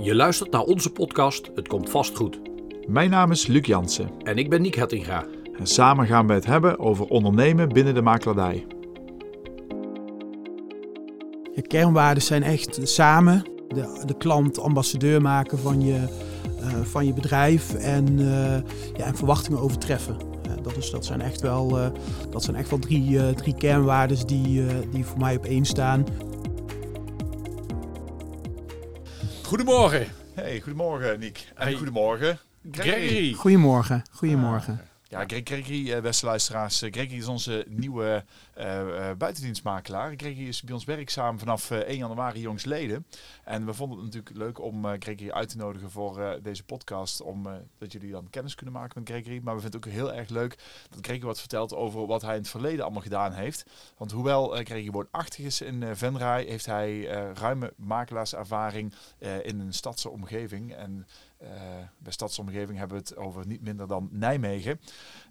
Je luistert naar onze podcast Het Komt Vast Goed. Mijn naam is Luc Jansen En ik ben Niek Hettinga. en samen gaan we het hebben over ondernemen binnen de makelaardij. Je kernwaarden zijn echt samen de, de klant ambassadeur maken van je, eh, van je bedrijf en, eh, ja, en verwachtingen overtreffen. Eh, dat, is, dat zijn echt wel, eh, dat zijn echt wel drie, eh, drie kernwaarden die, eh, die voor mij op één staan. Goedemorgen, Hey, goedemorgen Niek. En Hey. goedemorgen Gregory. Goedemorgen, goedemorgen. Ja, Greg- Gregory, eh, beste luisteraars. eh, Gregory is onze nieuwe eh, buitendienstmakelaar. Gregory is bij ons werkzaam vanaf eh, 1 januari jongsleden. En we vonden het natuurlijk leuk om Gregory uit te nodigen voor deze podcast. Om dat jullie dan kennis kunnen maken met Gregory. Maar we vinden het ook heel erg leuk dat Gregory wat vertelt over wat hij in het verleden allemaal gedaan heeft. Want hoewel Gregory woonachtig is in Venray, heeft hij ruime makelaarservaring in een stadse omgeving. En eh, bij stadsomgeving hebben we het over niet minder dan Nijmegen.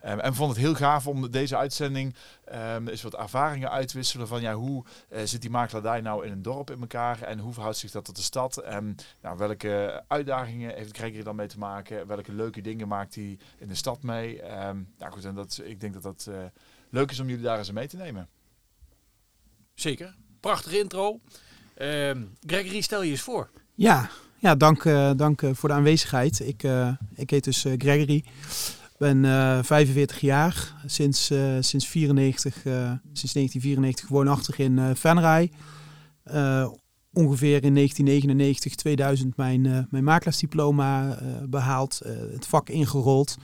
Ehm, en we vonden het heel gaaf om deze uitzending ehm, eens wat ervaringen uit te wisselen van ja, hoe eh, zit die makelaardij nou in een dorp in elkaar en hoe verhoudt zich dat tot de stad? En nou, welke uitdagingen heeft Gregory dan mee te maken? Welke leuke dingen maakt hij in de stad mee? Ehm, nou goed, en dat, ik denk dat dat eh, leuk is om jullie daar eens mee te nemen. Zeker, prachtige intro. Ehm, Gregory, stel je eens voor. Ja, ja dank, eh, dank eh, voor de aanwezigheid. Ik, eh, ik heet dus Gregory. ben eh 45 jaar, sinds, sinds, 94, eh, sinds 1994 woonachtig in eh Venray. Ongeveer in 1999, 2000 mijn, mijn makelaarsdiploma eh, behaald, eh, het vak ingerold.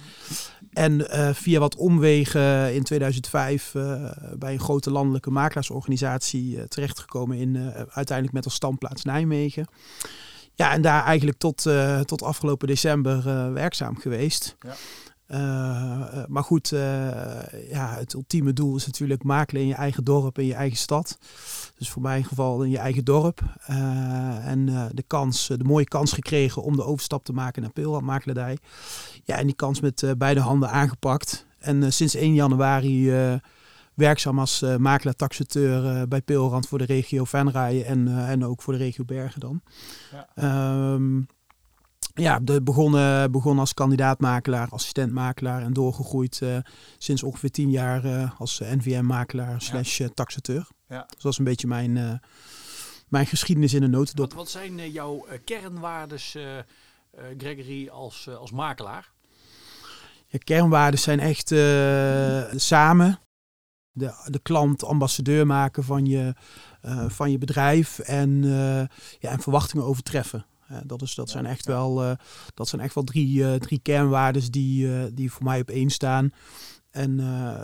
En via wat omwegen in 2005 eh, bij een grote landelijke makelaarsorganisatie terechtgekomen in uiteindelijk met als standplaats Nijmegen. Ja, en daar eigenlijk tot, eh, tot afgelopen december eh, werkzaam geweest. Ja. Eh, maar goed, ja, het ultieme doel is natuurlijk makelen in je eigen dorp, in je eigen stad. Dus voor mijn geval in je eigen dorp. En de kans, de mooie kans gekregen om de overstap te maken naar Peelhand Makelaardij. Ja, en die kans met beide handen aangepakt. En sinds 1 januari werkzaam als eh makelaar-taxateur eh, bij Peelrand voor de regio Venray en, eh, en ook voor de regio Bergen dan. Ja. Ehm, ja, begonnen, begonnen als kandidaatmakelaar, assistentmakelaar en doorgegroeid sinds ongeveer tien jaar als NVM-makelaar slash taxateur. Ja. Dus dat is een beetje mijn, mijn geschiedenis in een notendop. Wat, wat zijn jouw kernwaardes, Gregory, als, als makelaar? Ja, kernwaarden zijn echt samen de, de klant ambassadeur maken van je, eh, van je bedrijf en, eh, ja, en verwachtingen overtreffen. Dat, is, dat, zijn echt wel, eh, dat zijn echt wel drie, drie kernwaarden die, die voor mij op één staan. En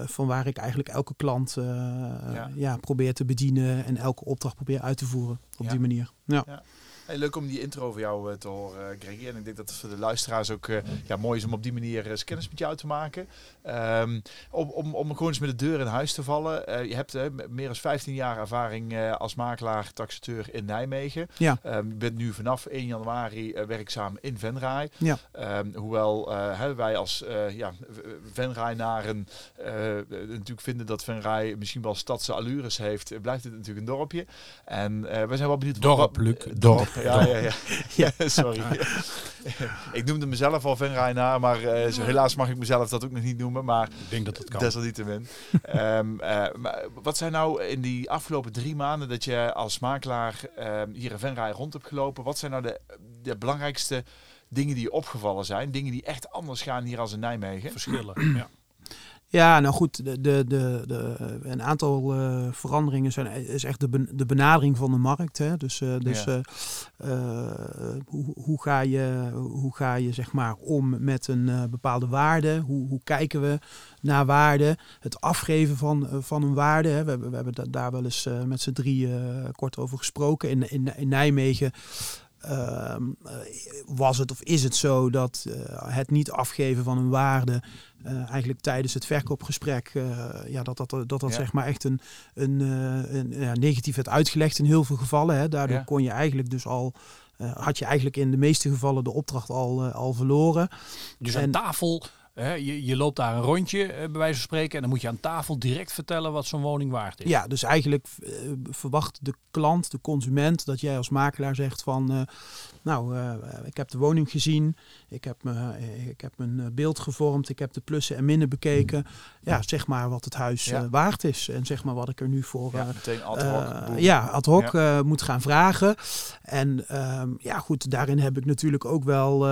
van waar ik eigenlijk elke klant Ja. ja. probeer te bedienen en elke opdracht probeer uit te voeren op die manier. Ja. Hey, leuk om die intro van jou eh, te horen, uh, Gregory. En ik denk dat het voor de luisteraars ook eh, ja, mooi is om op die manier eens kennis met jou te maken. Ehm, om, om, om gewoon eens met de deur in huis te vallen. Eh, je hebt eh, meer dan 15 jaar ervaring eh, als makelaar, taxateur in Nijmegen. Ja. Ehm, je bent nu vanaf 1 januari eh, werkzaam in Venray. Ja. Ehm, hoewel eh, hè, wij als uh, ja, Venraynaren uh, natuurlijk vinden dat Venray misschien wel stadse allures heeft, blijft het natuurlijk een dorpje. En uh, we zijn wel benieuwd... Dorp, wat, Luc, dorp. Ja, ja, ja. ja. Sorry. ik noemde mezelf al Venraynaar, maar uh, zo, helaas mag ik mezelf dat ook nog niet noemen. Maar ik denk dat het kan. Desalniettemin. um, uh, maar wat zijn nou in die afgelopen drie maanden dat je als makelaar uh, hier in Venray rond hebt gelopen, wat zijn nou de, de belangrijkste dingen die je opgevallen zijn? Dingen die echt anders gaan hier als in Nijmegen? Verschillen, ja. Ja, nou goed, de, de, de, de, een aantal uh, veranderingen zijn is echt de, de benadering van de markt. Hè? Dus, uh, dus ja. uh, hoe, hoe, ga je, hoe ga je zeg maar om met een bepaalde waarde? Hoe, hoe kijken we naar waarde? Het afgeven van, van een waarde. Hè? We, hebben, we hebben daar wel eens met z'n drie kort over gesproken. In, in, in Nijmegen uh, was het of is het zo dat uh, het niet afgeven van een waarde uh, eigenlijk tijdens het verkoopgesprek ja, dat dat, dat, dat ja. zeg maar echt een, een, een ja, negatief werd uitgelegd in heel veel gevallen. Hè. Daardoor ja. kon je eigenlijk dus al had je eigenlijk in de meeste gevallen de opdracht al, al verloren. Dus aan tafel Hè, je, je loopt daar een rondje, eh, bij wijze van spreken. En dan moet je aan tafel direct vertellen wat zo'n woning waard is. Ja, dus eigenlijk eh, verwacht de klant, de consument, dat jij als makelaar zegt van, eh, nou, eh, ik heb de woning gezien, ik heb, me, ik heb mijn beeld gevormd, ik heb de plussen en minnen bekeken. Ja, zeg maar wat het huis Ja. waard is en zeg maar wat ik er nu voor Ja, eh, meteen ad hoc. ja, ad hoc eh, moet gaan vragen. En ehm, ja, goed, daarin heb ik natuurlijk ook wel eh,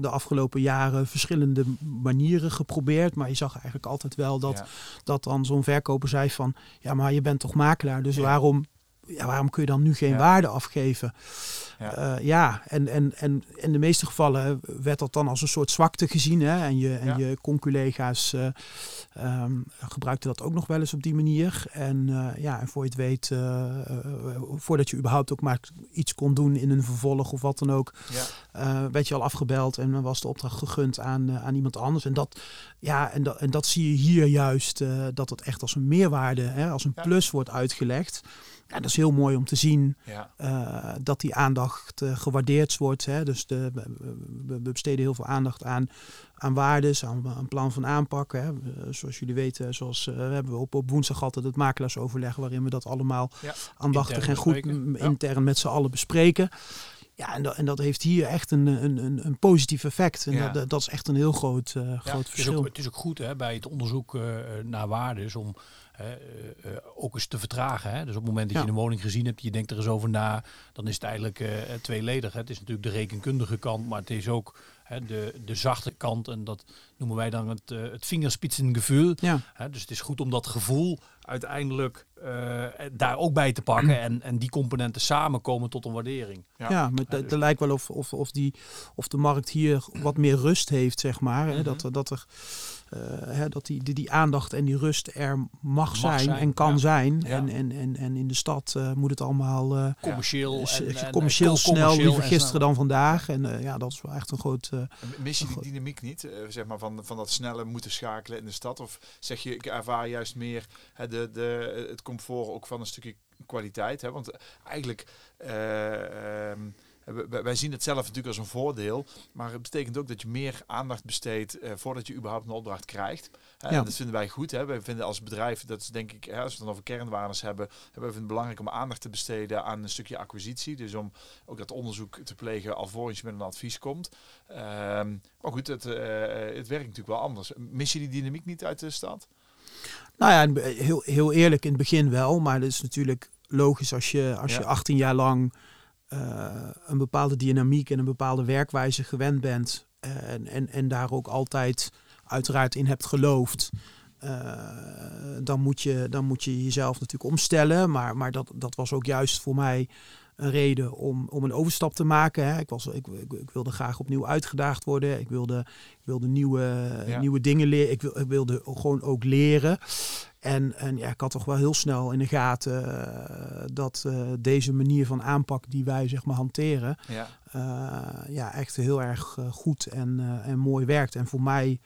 de afgelopen jaren verschillende manieren geprobeerd. Maar je zag eigenlijk altijd wel dat, Ja. dat dan zo'n verkoper zei van... ja, maar je bent toch makelaar, dus Ja. waarom, ja, waarom kun je dan nu geen waarde afgeven? Ja. Ja, ja en, en, en in de meeste gevallen werd dat dan als een soort zwakte gezien. Hè? En je, en Ja. je conculega's eh, ehm, gebruikten dat ook nog wel eens op die manier. En eh, ja, en voor je het weet, eh, eh, voordat je überhaupt ook maar iets kon doen in een vervolg of wat dan ook, Ja. eh, werd je al afgebeld en dan was de opdracht gegund aan, eh, aan iemand anders. En dat, ja, en, dat, en dat zie je hier juist, eh, dat het echt als een meerwaarde, hè, als een plus wordt uitgelegd. Ja, dat is heel mooi om te zien Ja. eh, dat die aandacht eh, gewaardeerd wordt. Hè. Dus de, we, we- we besteden heel veel aandacht aan, aan waardes, aan een plan van aanpak. Hè. Zoals jullie weten, zoals, we hebben op, op woensdag altijd het makelaarsoverleg... waarin we dat allemaal Ja. aandachtig en goed bespreken. intern met z'n allen bespreken. Ja, en dat, en dat heeft hier echt een, een, een, positief effect. En Ja. dat, dat is echt een heel groot, eh, groot Het is, verschil. ook, het is ook goed hè, bij het onderzoek naar waardes om hè, eh, eh, ook eens te vertragen. Hè. Dus op het moment dat Ja. je een woning gezien hebt, je denkt er eens over na, dan is het eigenlijk eh, tweeledig. Hè. Het is natuurlijk de rekenkundige kant, maar het is ook hè, de, de zachte kant. En dat noemen wij dan het, uh, het vingerspitsengevoel. Ja. Hè. Dus het is goed om dat gevoel uiteindelijk eh, daar ook bij te pakken. En, en die componenten samenkomen tot een waardering. Ja. Ja, maar het dus- lijkt wel of, of, of, die, of de markt hier wat meer rust heeft, zeg maar. Hè? Mhm. Dat, er- dat, er, hè, dat die, die, die aandacht en die rust er mag, zijn, zijn, en kan ja. zijn. Ja. En, en, en, en in de stad eh, moet het allemaal eh, Commercieel, en, commercieel snel, liever en gisteren dan vandaag. En eh, ja, dat is wel echt een groot... eh, Mis je die dynamiek niet, eh, zeg maar, van, van dat snelle moeten schakelen in de stad? Of zeg je, ik ervaar juist meer hè, de, de, het comfort ook van een stukje kwaliteit? Hè? Want eigenlijk, eh, ehm, wij- zien het zelf natuurlijk als een voordeel, maar het betekent ook dat je meer aandacht besteedt eh, voordat je überhaupt een opdracht krijgt. Ja. en Dat vinden wij goed. Hè? Wij vinden als bedrijf, dat is denk ik, hè, als we het dan over kernwaardes hebben, hebben we het belangrijk om aandacht te besteden aan een stukje acquisitie. Dus om ook dat onderzoek te plegen alvorens je met een advies komt. Ehm, maar goed, het, eh, het werkt natuurlijk wel anders. Mis je die dynamiek niet uit de stad? Nou ja, heel, heel eerlijk in het begin wel. Maar dat is natuurlijk logisch als je, als Ja. je 18 jaar lang een bepaalde dynamiek en een bepaalde werkwijze gewend bent. eh, en, en, en daar ook altijd uiteraard in hebt geloofd. eh, dan, moet je, dan moet je jezelf natuurlijk omstellen. Maar, maar dat, dat was ook juist voor mij een reden om, om een overstap te maken. Hè. Ik, was, ik, ik, ik wilde graag opnieuw uitgedaagd worden. Ik wilde, ik wilde nieuwe, Ja. nieuwe dingen leren. Ik, wil, ik wilde gewoon ook leren. En, en ja, ik had toch wel heel snel in de gaten eh, dat eh, deze manier van aanpak die wij zeg maar hanteren, Ja. eh, ja, echt heel erg goed en, en mooi werkt. En voor mij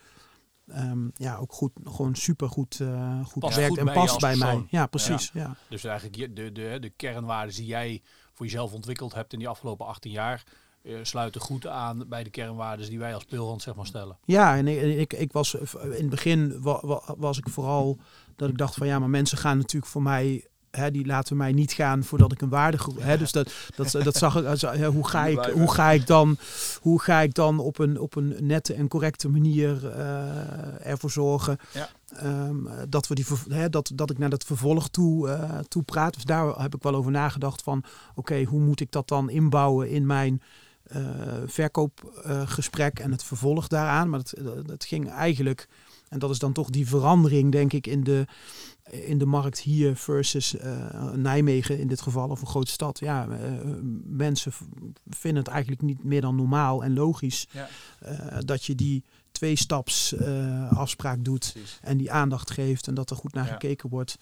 ehm, ja, ook goed, gewoon super goed, goed Past werkt goed en past bij mij. Ja, precies. Ja. Dus eigenlijk je- de, de, de kernwaarden die jij voor jezelf ontwikkeld hebt in die afgelopen 18 jaar, eh, sluiten goed aan bij de kernwaarden die wij als Peelhand zeg maar stellen. Ja, en ik, ik, ik was in het begin wa- wa- was ik vooral dat ik dacht van ja, maar mensen gaan natuurlijk voor mij. Hè, die laten mij niet gaan voordat ik een waarde. Hè, dus dat, dat, dat zag ik. als, hè, hoe, ga ik hoe ga ik dan, hoe ga ik dan op een, op een nette en correcte manier eh, ervoor zorgen Ja. Ehm, dat, we die, dat, dat ik naar dat vervolg toe, eh, toe praat. Dus daar heb ik wel over nagedacht van oké, hoe moet ik dat dan inbouwen in mijn eh, verkoopgesprek en het vervolg daaraan. Maar dat, dat ging eigenlijk, en dat is dan toch die verandering, denk ik, in de, in de markt hier versus eh, Nijmegen in dit geval, of een grote stad. Ja, eh, mensen vinden het eigenlijk niet meer dan normaal en logisch Ja. eh, dat je die twee staps eh, afspraak doet Precies. en die aandacht geeft en dat er goed naar Ja. gekeken wordt.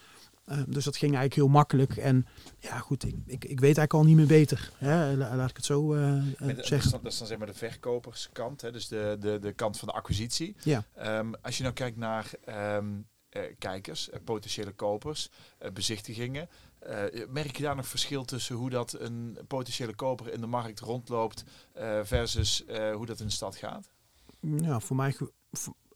Eh, dus dat ging eigenlijk heel makkelijk. En ja, goed, ik, ik, ik weet eigenlijk al niet meer beter. Hè? La- laat ik het zo eh, eh, dat, is zeggen. dan, dat is dan zeg maar de verkoperskant, hè? dus de, de, de kant van de acquisitie. Ja. Ehm, als je nou kijkt naar ehm, eh, kijkers, eh, potentiële kopers, eh, bezichtigingen, eh, merk je daar nog verschil tussen hoe dat een potentiële koper in de markt rondloopt eh, versus eh, hoe dat in de stad gaat? Ja, voor mij.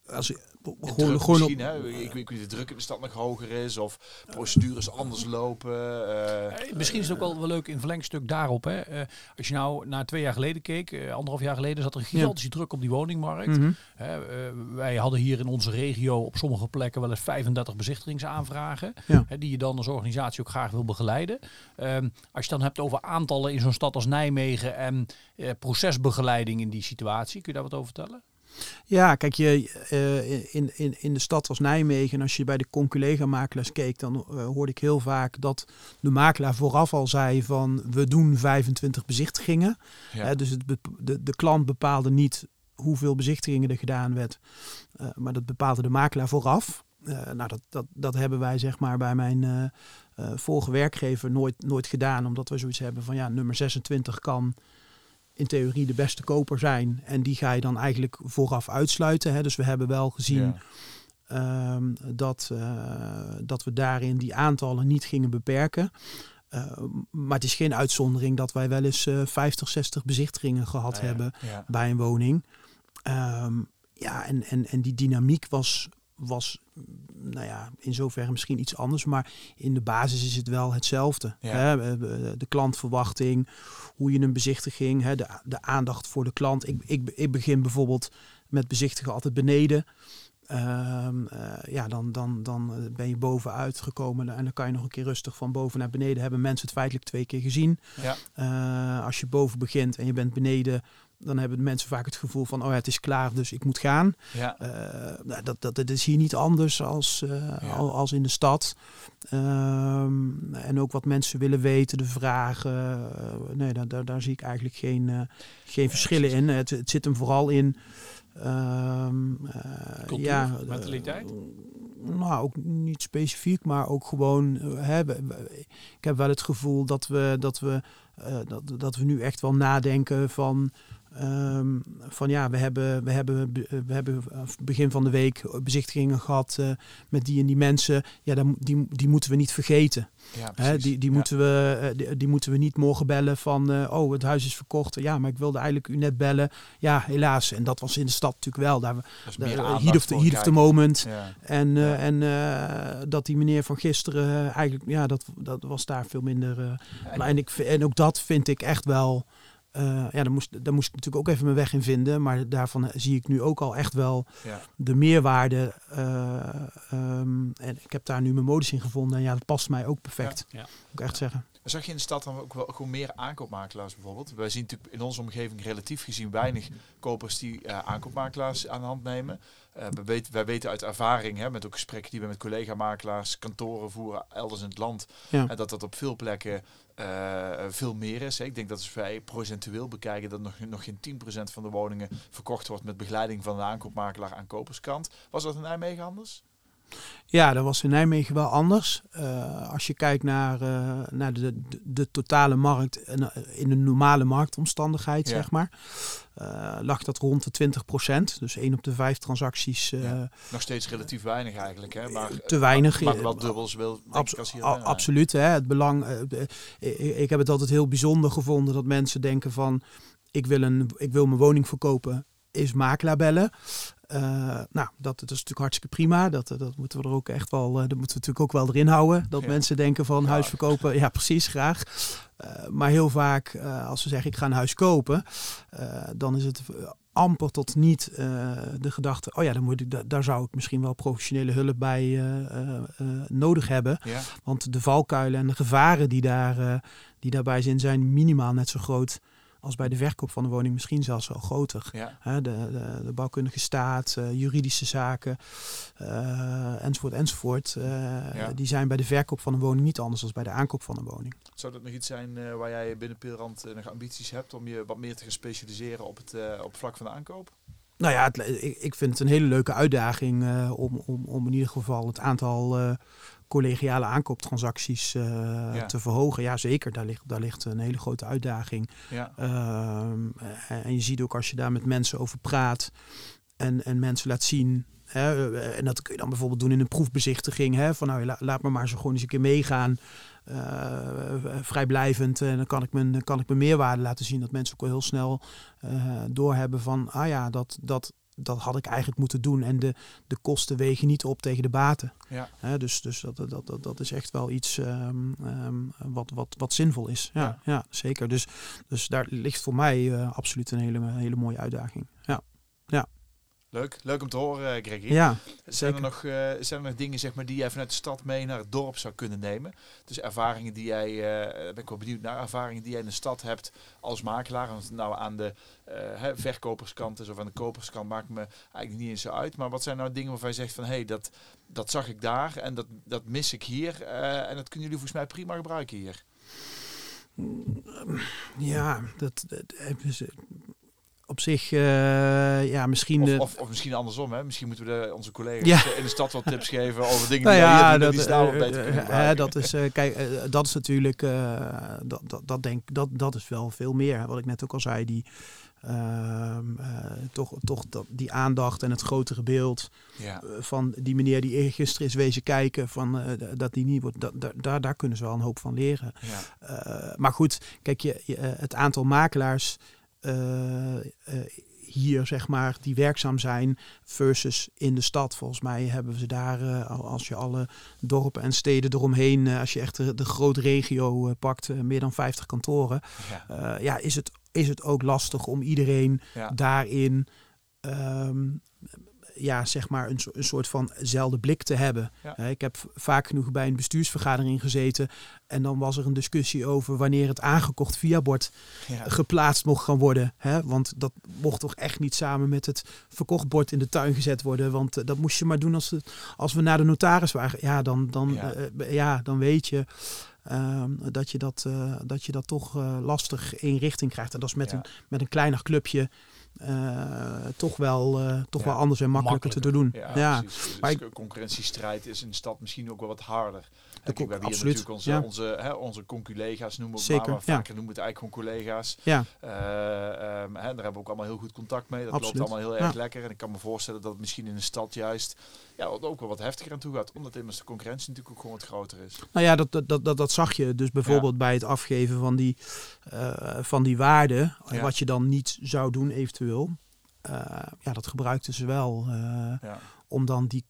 als, Gewoon, gewoon, gewoon op, misschien, hè? Ik, ik weet de druk in de stad nog hoger is of procedures anders lopen. eh, Eh, Misschien is het ook wel, wel leuk in verlengstuk daarop. Hè. Eh, als je nou naar twee jaar geleden keek, eh, anderhalf jaar geleden, zat er een gigantische druk op die woningmarkt. Mhm. Hè, wij hadden hier in onze regio op sommige plekken wel eens 35 bezichtigingsaanvragen. Ja. Die je dan als organisatie ook graag wil begeleiden. Ehm, als je het dan hebt over aantallen in zo'n stad als Nijmegen en eh, procesbegeleiding in die situatie, kun je daar wat over vertellen? Ja, kijk, je, eh, in, in, in de stad als Nijmegen, als je bij de conculega-makelaars keek, dan eh, hoorde ik heel vaak dat de makelaar vooraf al zei van we doen 25 bezichtigingen. ja. Dus het, de, de klant bepaalde niet hoeveel bezichtigingen er gedaan werd, eh, maar dat bepaalde de makelaar vooraf. Nou, dat, dat, dat hebben wij zeg maar bij mijn vorige werkgever nooit, nooit gedaan, omdat we zoiets hebben van ja, nummer 26 kan in theorie de beste koper zijn. En die ga je dan eigenlijk vooraf uitsluiten. Hè. Dus we hebben wel gezien Ja. ehm, dat, eh, dat we daarin die aantallen niet gingen beperken. Eh, maar het is geen uitzondering dat wij wel eens eh 50, 60 bezichtigingen gehad Ah, ja. hebben Ja. bij een woning. Ehm, ja, en, en, en die dynamiek was, was, mm, nou ja, in zoverre misschien iets anders. Maar in de basis is het wel hetzelfde. Ja. Hè? Eh, De klantverwachting, hoe je een bezichtiging, hè? De, de aandacht voor de klant. Ik, ik, ik begin bijvoorbeeld met bezichtigen altijd beneden. Ehm, eh, ja, dan, dan, dan eh, ben je bovenuit gekomen en dan kan je nog een keer rustig van boven naar beneden. Hebben mensen het feitelijk twee keer gezien. Ja. Als je boven begint en je bent beneden, dan hebben mensen vaak het gevoel van, oh ja, het is klaar, dus ik moet gaan. Ja. Eh, nou, dat, dat, dat is hier niet anders als, eh, Ja. als in de stad. Ehm, en ook wat mensen willen weten, de vragen. eh, nee, daar, daar, daar zie ik eigenlijk geen, geen verschillen in. Het, het zit hem vooral in. eh, Cultuur, ja, mentaliteit? nou, ook niet specifiek, maar ook gewoon. we- ik heb wel het gevoel dat we, dat we, dat, dat we nu echt wel nadenken van. Ehm, van ja, we hebben, we, hebben, be- we hebben eh, begin van de week bezichtigingen gehad eh, met die en die mensen. Ja, dan, die, die moeten we niet vergeten. Ja, Hè, precies. die, die, Ja. moeten we, eh, die, die moeten we niet morgen bellen van, eh, oh, het huis is verkocht. Ja, maar ik wilde eigenlijk u net bellen. Ja, helaas. En dat was in de stad natuurlijk wel. Daar, daar, eh, heat of the, heat of the moment. Ja. En, eh, en eh, dat die meneer van gisteren eh, eigenlijk, ja, dat, dat was daar veel minder. eh, maar en, ik, en ook dat vind ik echt wel. Eh, ja, daar moest, daar moest ik natuurlijk ook even mijn weg in vinden. Maar daarvan zie ik nu ook al echt wel Ja. de meerwaarde. eh, ehm, en ik heb daar nu mijn modus in gevonden. En ja, dat past mij ook perfect. Ja. Ja. Moet ik echt zeggen. Zag je in de stad dan ook wel gewoon meer aankoopmakelaars bijvoorbeeld? Wij zien natuurlijk in onze omgeving relatief gezien weinig kopers die eh, aankoopmakelaars aan de hand nemen. Eh, wij, weten, wij weten uit ervaring, hè, met ook gesprekken die we met collega-makelaars, kantoren voeren elders in het land, Ja. en dat dat op veel plekken eh, veel meer is. Hè. Ik denk dat als wij procentueel bekijken dat nog, nog geen 10% van de woningen verkocht wordt met begeleiding van de aankoopmakelaar aan koperskant. Was dat in Nijmegen anders? Ja, dat was in Nijmegen wel anders. Eh, als je kijkt naar, eh, naar de, de, de totale markt eh, in de normale marktomstandigheid, Ja. zeg maar, lag dat rond de 20% Dus één op de vijf transacties Ja. Nog steeds relatief weinig eigenlijk, hè? Maar, te weinig. Maar wel dubbel zoveel. denk Abs- ik, als hier, a- hè. absoluut. Hè, het belang. ik heb het altijd heel bijzonder gevonden dat mensen denken van ik wil, een, ik wil mijn woning verkopen, is makelaar bellen. Eh, nou, dat, dat is natuurlijk hartstikke prima. Dat, dat moeten we er ook echt wel, eh, dat moeten we natuurlijk ook wel erin houden. Dat Ja. mensen denken van huis verkopen, ja precies, graag. Eh, maar heel vaak, eh, als ze zeggen ik ga een huis kopen, eh, dan is het eh, amper tot niet eh, de gedachte, oh ja, dan moet ik, da- daar zou ik misschien wel professionele hulp bij eh, eh, eh, nodig hebben. Ja, Want de valkuilen en de gevaren die, daar, eh, die daarbij zijn, zijn minimaal net zo groot als bij de verkoop van de woning, misschien zelfs wel groter. ja. De, de, de bouwkundige staat, eh, juridische zaken, eh, enzovoort, enzovoort. eh, Ja. Die zijn bij de verkoop van een woning niet anders dan bij de aankoop van een woning. Zou dat nog iets zijn waar jij binnen Pilrand nog ambities hebt om je wat meer te gaan specialiseren op het, op het vlak van de aankoop? Nou ja, het, ik, ik vind het een hele leuke uitdaging om, om, om in ieder geval het aantal collegiale aankooptransacties eh, Ja. te verhogen. Ja, zeker. Daar ligt, daar ligt een hele grote uitdaging. Ja, Ehm, eh, en je ziet ook als je daar met mensen over praat en, en mensen laat zien. Hè, eh, en dat kun je dan bijvoorbeeld doen in een proefbezichtiging. Hè, van nou, la- laat me maar zo gewoon eens een keer meegaan. eh, vrijblijvend. En dan kan ik, mijn, kan ik mijn meerwaarde laten zien. Dat mensen ook wel heel snel doorhebben van, ah ja, dat, dat, dat had ik eigenlijk moeten doen. En de, de kosten wegen niet op tegen de baten. Ja. Dus dus dat, dat, dat, dat is echt wel iets ehm, ehm, wat, wat, wat zinvol is. Ja, ja. zeker. Dus, dus daar ligt voor mij eh, absoluut een hele, hele mooie uitdaging. Leuk, leuk om te horen, eh, Gregory. Ja, zijn, er nog, uh, zijn er nog dingen zeg maar, die jij vanuit de stad mee naar het dorp zou kunnen nemen? Dus ervaringen die jij, uh, ben ik wel benieuwd naar, ervaringen die jij in de stad hebt als makelaar. Het nou aan de uh, verkoperskant is of aan de koperskant, maakt me eigenlijk niet eens zo uit. Maar wat zijn nou dingen waarvan je zegt van, hé, hey, dat, dat zag ik daar en dat, dat mis ik hier. en dat kunnen jullie volgens mij prima gebruiken hier. Ja, dat, dat op zich, uh, ja, misschien... Of, of, of, misschien andersom, hè? Misschien moeten we de, onze collega's ja. in de stad wat tips geven over dingen nou die dat, die staan uh, beter uh, dat is, kijk, dat is natuurlijk, dat, dat, dat, denk, dat, dat is wel veel meer. Wat ik net ook al zei, die, ehm, toch, toch dat, die aandacht en het grotere beeld ja. van die meneer die gisteren is wezen kijken, van, dat die niet wordt, dat, daar, daar kunnen ze wel een hoop van leren. Maar goed, kijk, je, je het aantal makelaars... Uh, uh, hier, zeg maar, die werkzaam zijn versus in de stad. Volgens mij hebben ze daar, uh, als je alle dorpen en steden eromheen, als je echt de, de grote regio pakt, meer dan 50 kantoren. Ja. ja, is, het, is het ook lastig om iedereen ja. daarin um, ja, zeg maar een, een soort vanzelfde blik te hebben. ik heb vaak genoeg bij een bestuursvergadering gezeten en dan was er een discussie over wanneer het aangekocht viabord ja. geplaatst mocht gaan worden. Hè? Want dat mocht toch echt niet samen met het verkochtbord in de tuin gezet worden. Want uh, dat moest je maar doen als, het, als we naar de notaris waren. Ja, dan, dan, ja. Uh, ja, dan weet je. Uh, dat, je dat, uh, dat je dat toch lastig in richting krijgt. En dat is met, een, met een kleiner clubje toch wel, uh, toch ja, wel anders en makkelijker, makkelijker. te doen. Ja, ja. Dus maar ik, concurrentiestrijd is in de stad misschien ook wel wat harder. De we hebben hier natuurlijk onze, ja. onze, hè, onze conculega's noemen we Zeker, maar, maar vaker noemen we het eigenlijk gewoon collega's. Ja. Uh, um, hè, daar hebben we ook allemaal heel goed contact mee. Dat absoluut. loopt allemaal heel erg lekker. En ik kan me voorstellen dat het misschien in de stad juist ja, ook wel wat heftiger aan toe gaat. Omdat immers de concurrentie natuurlijk ook gewoon wat groter is. Nou ja, dat, dat, dat, dat zag je dus bijvoorbeeld bij het afgeven van die, uh, van die waarde. Wat je dan niet zou doen eventueel. Uh, ja, dat gebruikten ze wel. Om dan die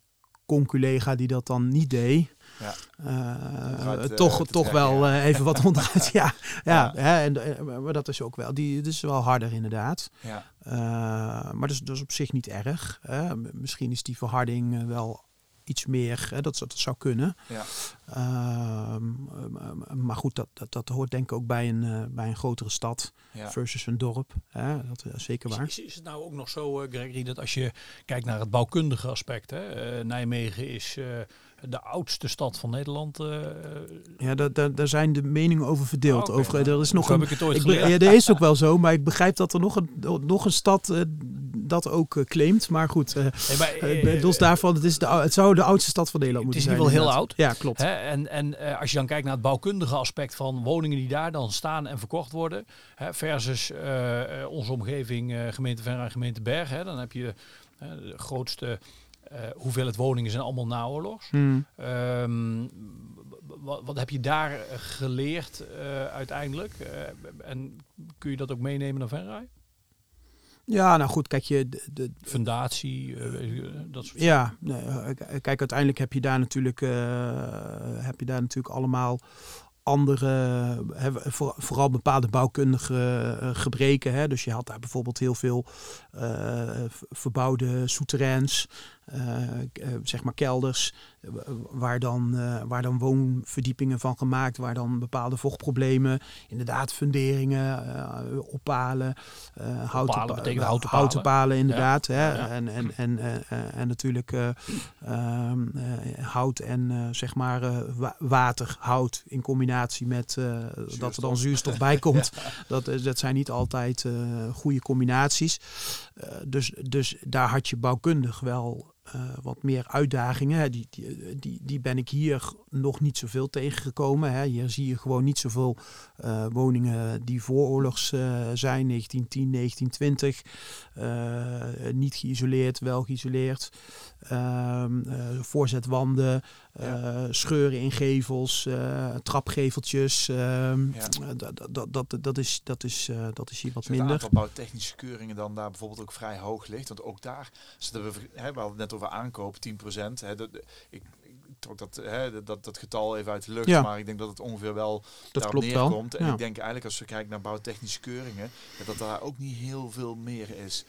conculega die dat dan niet deed ja. Uh, toch, toch wel uh, even wat onderuit. ja, ja, ja. Hè, en, maar dat is ook wel, die, dat is wel harder inderdaad. Ja. Maar dat is, dat is op zich niet erg. Hè. Misschien is die verharding wel iets meer, hè, dat, dat zou kunnen. Ja. Uh, maar goed, dat, dat, dat hoort denk ik ook bij een, uh, bij een grotere stad ja. versus een dorp. Hè, dat is zeker waar. Is, is, het nou ook nog zo, uh, Gregory, dat als je kijkt naar het bouwkundige aspect, hè, Nijmegen is de oudste stad van Nederland. Uh, ja, daar, daar, daar zijn de meningen over verdeeld. Oh, okay. over, er is nog een, ik het ooit ik, ja, dat is ook wel zo, maar ik begrijp dat er nog een, nog een stad uh, dat ook uh, claimt. Maar goed, uh, nee, los daarvan, het, is de, het zou de oudste stad van Nederland moeten zijn. Het is in ieder geval heel oud. Ja, klopt. Hè? En, en als je dan kijkt naar het bouwkundige aspect van woningen die daar dan staan en verkocht worden, hè, versus onze omgeving, gemeente Venray en gemeente Berg, hè, dan heb je de grootste uh, hoeveelheid woningen zijn allemaal naoorlogs. Hmm. Um, wat, wat, heb je daar geleerd uh, uiteindelijk? Uh, en kun je dat ook meenemen naar Venray? Ja, nou goed, kijk je... De, de Fundatie, dat soort Ja, nee, kijk, uiteindelijk heb je daar natuurlijk, heb je daar natuurlijk allemaal andere, vooral bepaalde bouwkundige gebreken. Hè. Dus je had daar bijvoorbeeld heel veel verbouwde souterrains. Eh, eh, zeg maar kelders, eh, waar, dan, waar dan woonverdiepingen van gemaakt, waar dan bepaalde vochtproblemen, inderdaad funderingen, oppalen, houten, oppalen houten, houten palen, inderdaad. Hè? En, en, en, en natuurlijk ehm, hout en zeg maar water, hout in combinatie met dat er dan zuurstof bij komt. dat, dat zijn niet altijd goede combinaties. dus, dus daar had je bouwkundig wel uh, wat meer uitdagingen. Die, die, die, die ben ik hier nog niet zoveel tegengekomen. Hè. Hier zie je gewoon niet zoveel uh, woningen die vooroorlogs zijn, 1910, 1920. niet geïsoleerd, wel geïsoleerd. Ehm, voorzetwanden, eh, scheuren in gevels, uh, trapgeveltjes. Ehm, Ja. eh, dat, dat, dat, is, dat, is, eh, dat is hier wat Zit het minder. aantal bouwtechnische keuringen dan daar bijvoorbeeld ook vrij hoog ligt? Want ook daar zitten we, hè, we hadden het net over aankoop, 10%. Hè, dat, ik, trok dat, hè, dat, dat getal even uit de lucht, Ja. maar ik denk dat het ongeveer wel Dat daarop klopt wel. neerkomt. En Ja. ik denk eigenlijk als we kijken naar bouwtechnische keuringen, dat daar ook niet heel veel meer is.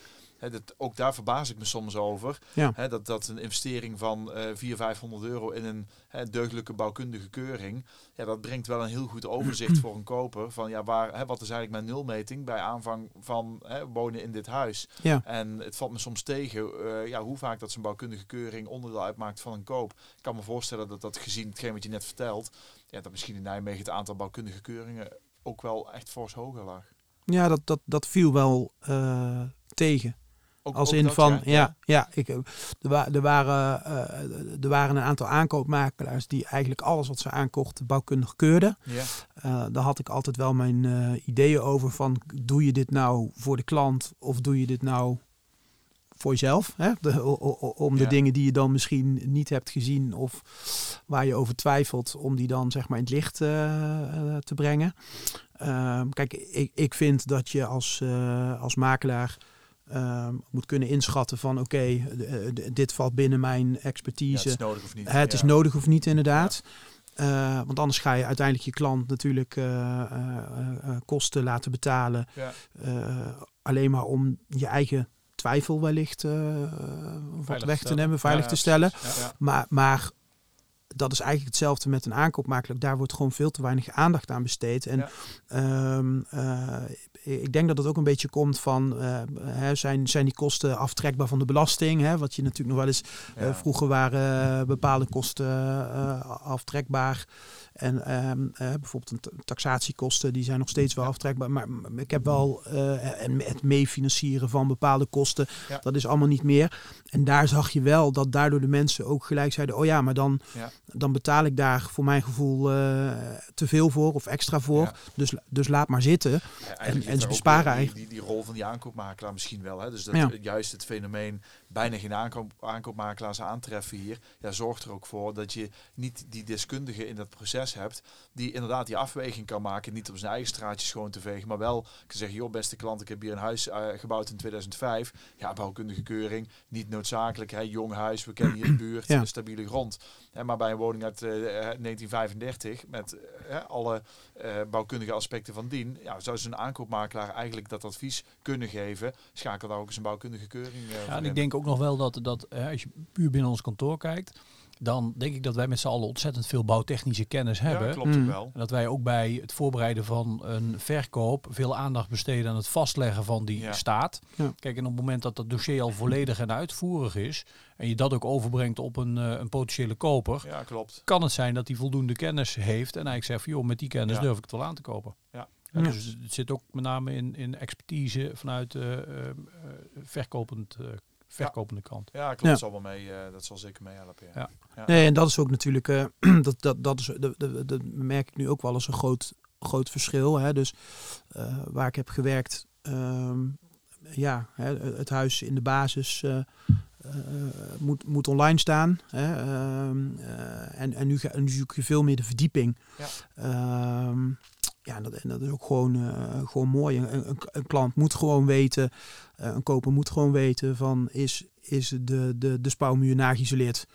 Dat, ook daar verbaas ik me soms over. Ja. Dat, dat een investering van eh 400, 500 euro in een hè, deugdelijke bouwkundige keuring, ja, dat brengt wel een heel goed overzicht voor een koper. Van ja, waar, wat is eigenlijk mijn nulmeting bij aanvang van wonen in dit huis. Ja. En het valt me soms tegen eh, ja, hoe vaak dat zo'n bouwkundige keuring onderdeel uitmaakt van een koop. Ik kan me voorstellen dat dat gezien hetgeen wat je net vertelt, ja, dat misschien in Nijmegen het aantal bouwkundige keuringen ook wel echt fors hoger lag. Ja, dat, dat, dat viel wel eh, tegen. Ook, Als ook in dat, van, ja, ja, ik, eh, er, er, waren, eh, er waren een aantal aankoopmakelaars die eigenlijk alles wat ze aankochten bouwkundig keurden. Ja. Eh, daar had ik altijd wel mijn ideeën over van, doe je dit nou voor de klant of doe je dit nou voor jezelf? Hè? De, o- o- om de Ja. dingen die je dan misschien niet hebt gezien of waar je over twijfelt, om die dan zeg maar in het licht te brengen. Ehm, kijk, ik, ik vind dat je als, als makelaar ehm, moet kunnen inschatten van oké, eh, d- dit valt binnen mijn Ja, expertise. het is nodig of niet. Het is nodig of niet, inderdaad. Eh, want anders ga je uiteindelijk je klant natuurlijk eh, eh, eh, eh, kosten laten betalen. Ja. eh, alleen maar om je eigen twijfel wellicht eh, wat weg te nemen, veilig te stellen. Maar, maar dat is eigenlijk hetzelfde met een aankoopmakelaar. Daar wordt gewoon veel te weinig aandacht aan besteed. En Ja. ehm, eh, ik denk dat het ook een beetje komt van, eh, zijn, zijn die kosten aftrekbaar van de belasting? Hè? Wat je natuurlijk nog wel eens Ja. eh, vroeger waren eh, bepaalde kosten eh, aftrekbaar. En ehm, eh, bijvoorbeeld een ta- taxatiekosten, die zijn nog steeds wel aftrekbaar. Maar ik heb wel eh, en het meefinancieren van bepaalde kosten, Ja. dat is allemaal niet meer. En daar zag je wel dat daardoor de mensen ook gelijk zeiden: Oh ja, maar dan, Ja. dan betaal ik daar voor mijn gevoel eh, te veel voor of extra voor. Ja. Dus, dus laat maar zitten. En ze besparen die, eigenlijk- die, die rol van die aankoopmakelaar misschien wel. Hè? Dus dat juist het fenomeen bijna geen aankoop, aankoopmakelaars aantreffen hier, ja, zorgt er ook voor dat je niet die deskundige in dat proces hebt, die inderdaad die afweging kan maken, niet op zijn eigen straatje schoon te vegen, maar wel kan zeggen, joh beste klant, ik heb hier een huis eh, gebouwd in 2005, ja, bouwkundige keuring, niet noodzakelijk, hè, jong huis, we kennen hier de buurt, Ja. stabiele grond. Hè, maar bij een woning uit eh, 1935, met eh, alle eh, bouwkundige aspecten van dien, ja, zou zo'n aankoopmakelaar eigenlijk dat advies kunnen geven. Schakel daar ook eens een bouwkundige keuring eh, Ja, voor en in. ik denk ook nog wel dat, dat hè, als je puur binnen ons kantoor kijkt, dan denk ik dat wij met z'n allen ontzettend veel bouwtechnische kennis hebben. Ja, klopt Mm. ook wel. En dat wij ook bij het voorbereiden van een verkoop veel aandacht besteden aan het vastleggen van die Ja. staat. Ja. Kijk, en op het moment dat dat dossier al volledig en uitvoerig is, en je dat ook overbrengt op een, eh, een potentiële koper, Ja, klopt. kan het zijn dat hij voldoende kennis heeft en eigenlijk zegt van joh, met die kennis Ja. durf ik het wel aan te kopen. Ja. Dus het zit ook met name in, in expertise vanuit de verkopend, eh, verkopende kant. Ja, klopt. Ja. Dat zal wel mee, eh, dat zal zeker meehelpen. Ja. Ja. Ja. Nee, en dat is ook natuurlijk, eh, dat, dat, dat, is, dat, dat, dat merk ik nu ook wel als een groot, groot verschil. Hè? Dus eh, waar ik heb gewerkt, ehm, ja, hè, het huis in de basis eh, eh, moet, moet online staan. Hè? Ehm, eh, en, en, nu, ga, en nu zoek je veel meer de verdieping. Ja. Ja, dat, is ook gewoon, eh, gewoon mooi. Een, een, een klant moet gewoon weten, eh, een koper moet gewoon weten van is, is de, de, de spouwmuur nageïsoleerd.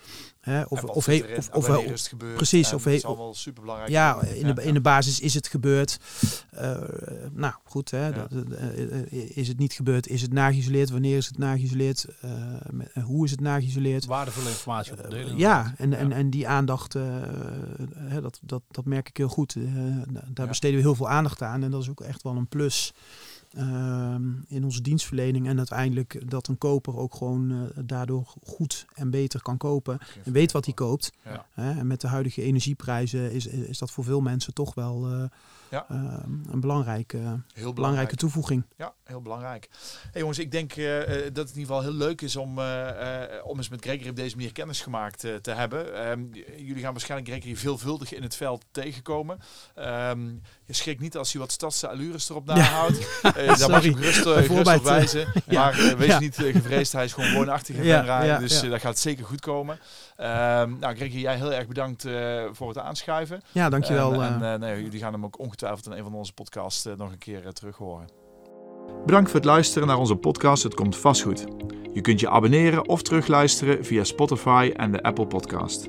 Hè? Of, En wat of, he- of, of, wanneer is het gebeurd? precies, En of dat he- is allemaal super belangrijk. ja, in de, in de basis is het gebeurd. Eh, nou, goed. Hè, Ja. dat- dat, eh, eh, is het niet gebeurd? Is het nageïsoleerd? Wanneer is het nageïsoleerd? Hoe is het nageïsoleerd? Waardevolle informatie op delen. ja, en, en, Ja. en die aandacht, eh, hè, dat, dat, dat merk ik heel goed. Eh, daar Ja. besteden we heel veel aandacht aan. En dat is ook echt wel een plus in onze dienstverlening. En uiteindelijk dat een koper ook gewoon eh, daardoor goed en beter kan kopen. En weet wat hij koopt. Ja. En met de huidige energieprijzen is, is, is dat voor veel mensen toch wel eh, Ja. eh, een belangrijke, Heel belangrijke toevoeging. Ja, heel belangrijk. Hey jongens, ik denk uh, dat het in ieder geval heel leuk is om, uh, om eens met Gregory op deze manier kennis gemaakt te hebben. Um, jullie gaan waarschijnlijk Gregory veelvuldig in het veld tegenkomen. Um, je schrikt niet als hij wat stadse allures erop nahoudt. uh, daar mag gerust, gerust op wijzen. ja. Maar wees ja. niet gevreesd, hij is gewoon woonachtig in ja, dus dat gaat zeker goed komen. Nou Gregory, jij heel erg bedankt voor het aanschuiven. Ja, dankjewel. En, en nee, jullie gaan hem ook ongetwijfeld in een van onze podcasts nog een keer terug horen. Bedankt voor het luisteren naar onze podcast Het Komt Vast Goed. Je kunt je abonneren of terugluisteren via Spotify en de Apple Podcast.